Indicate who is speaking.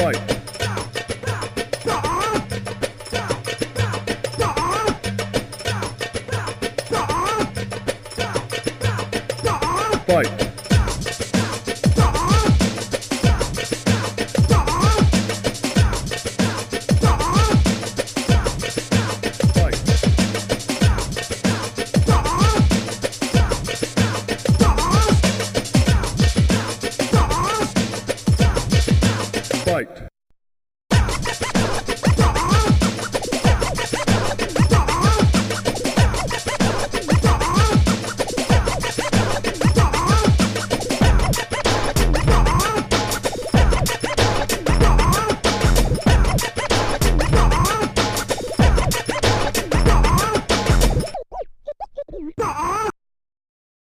Speaker 1: fight. Fight.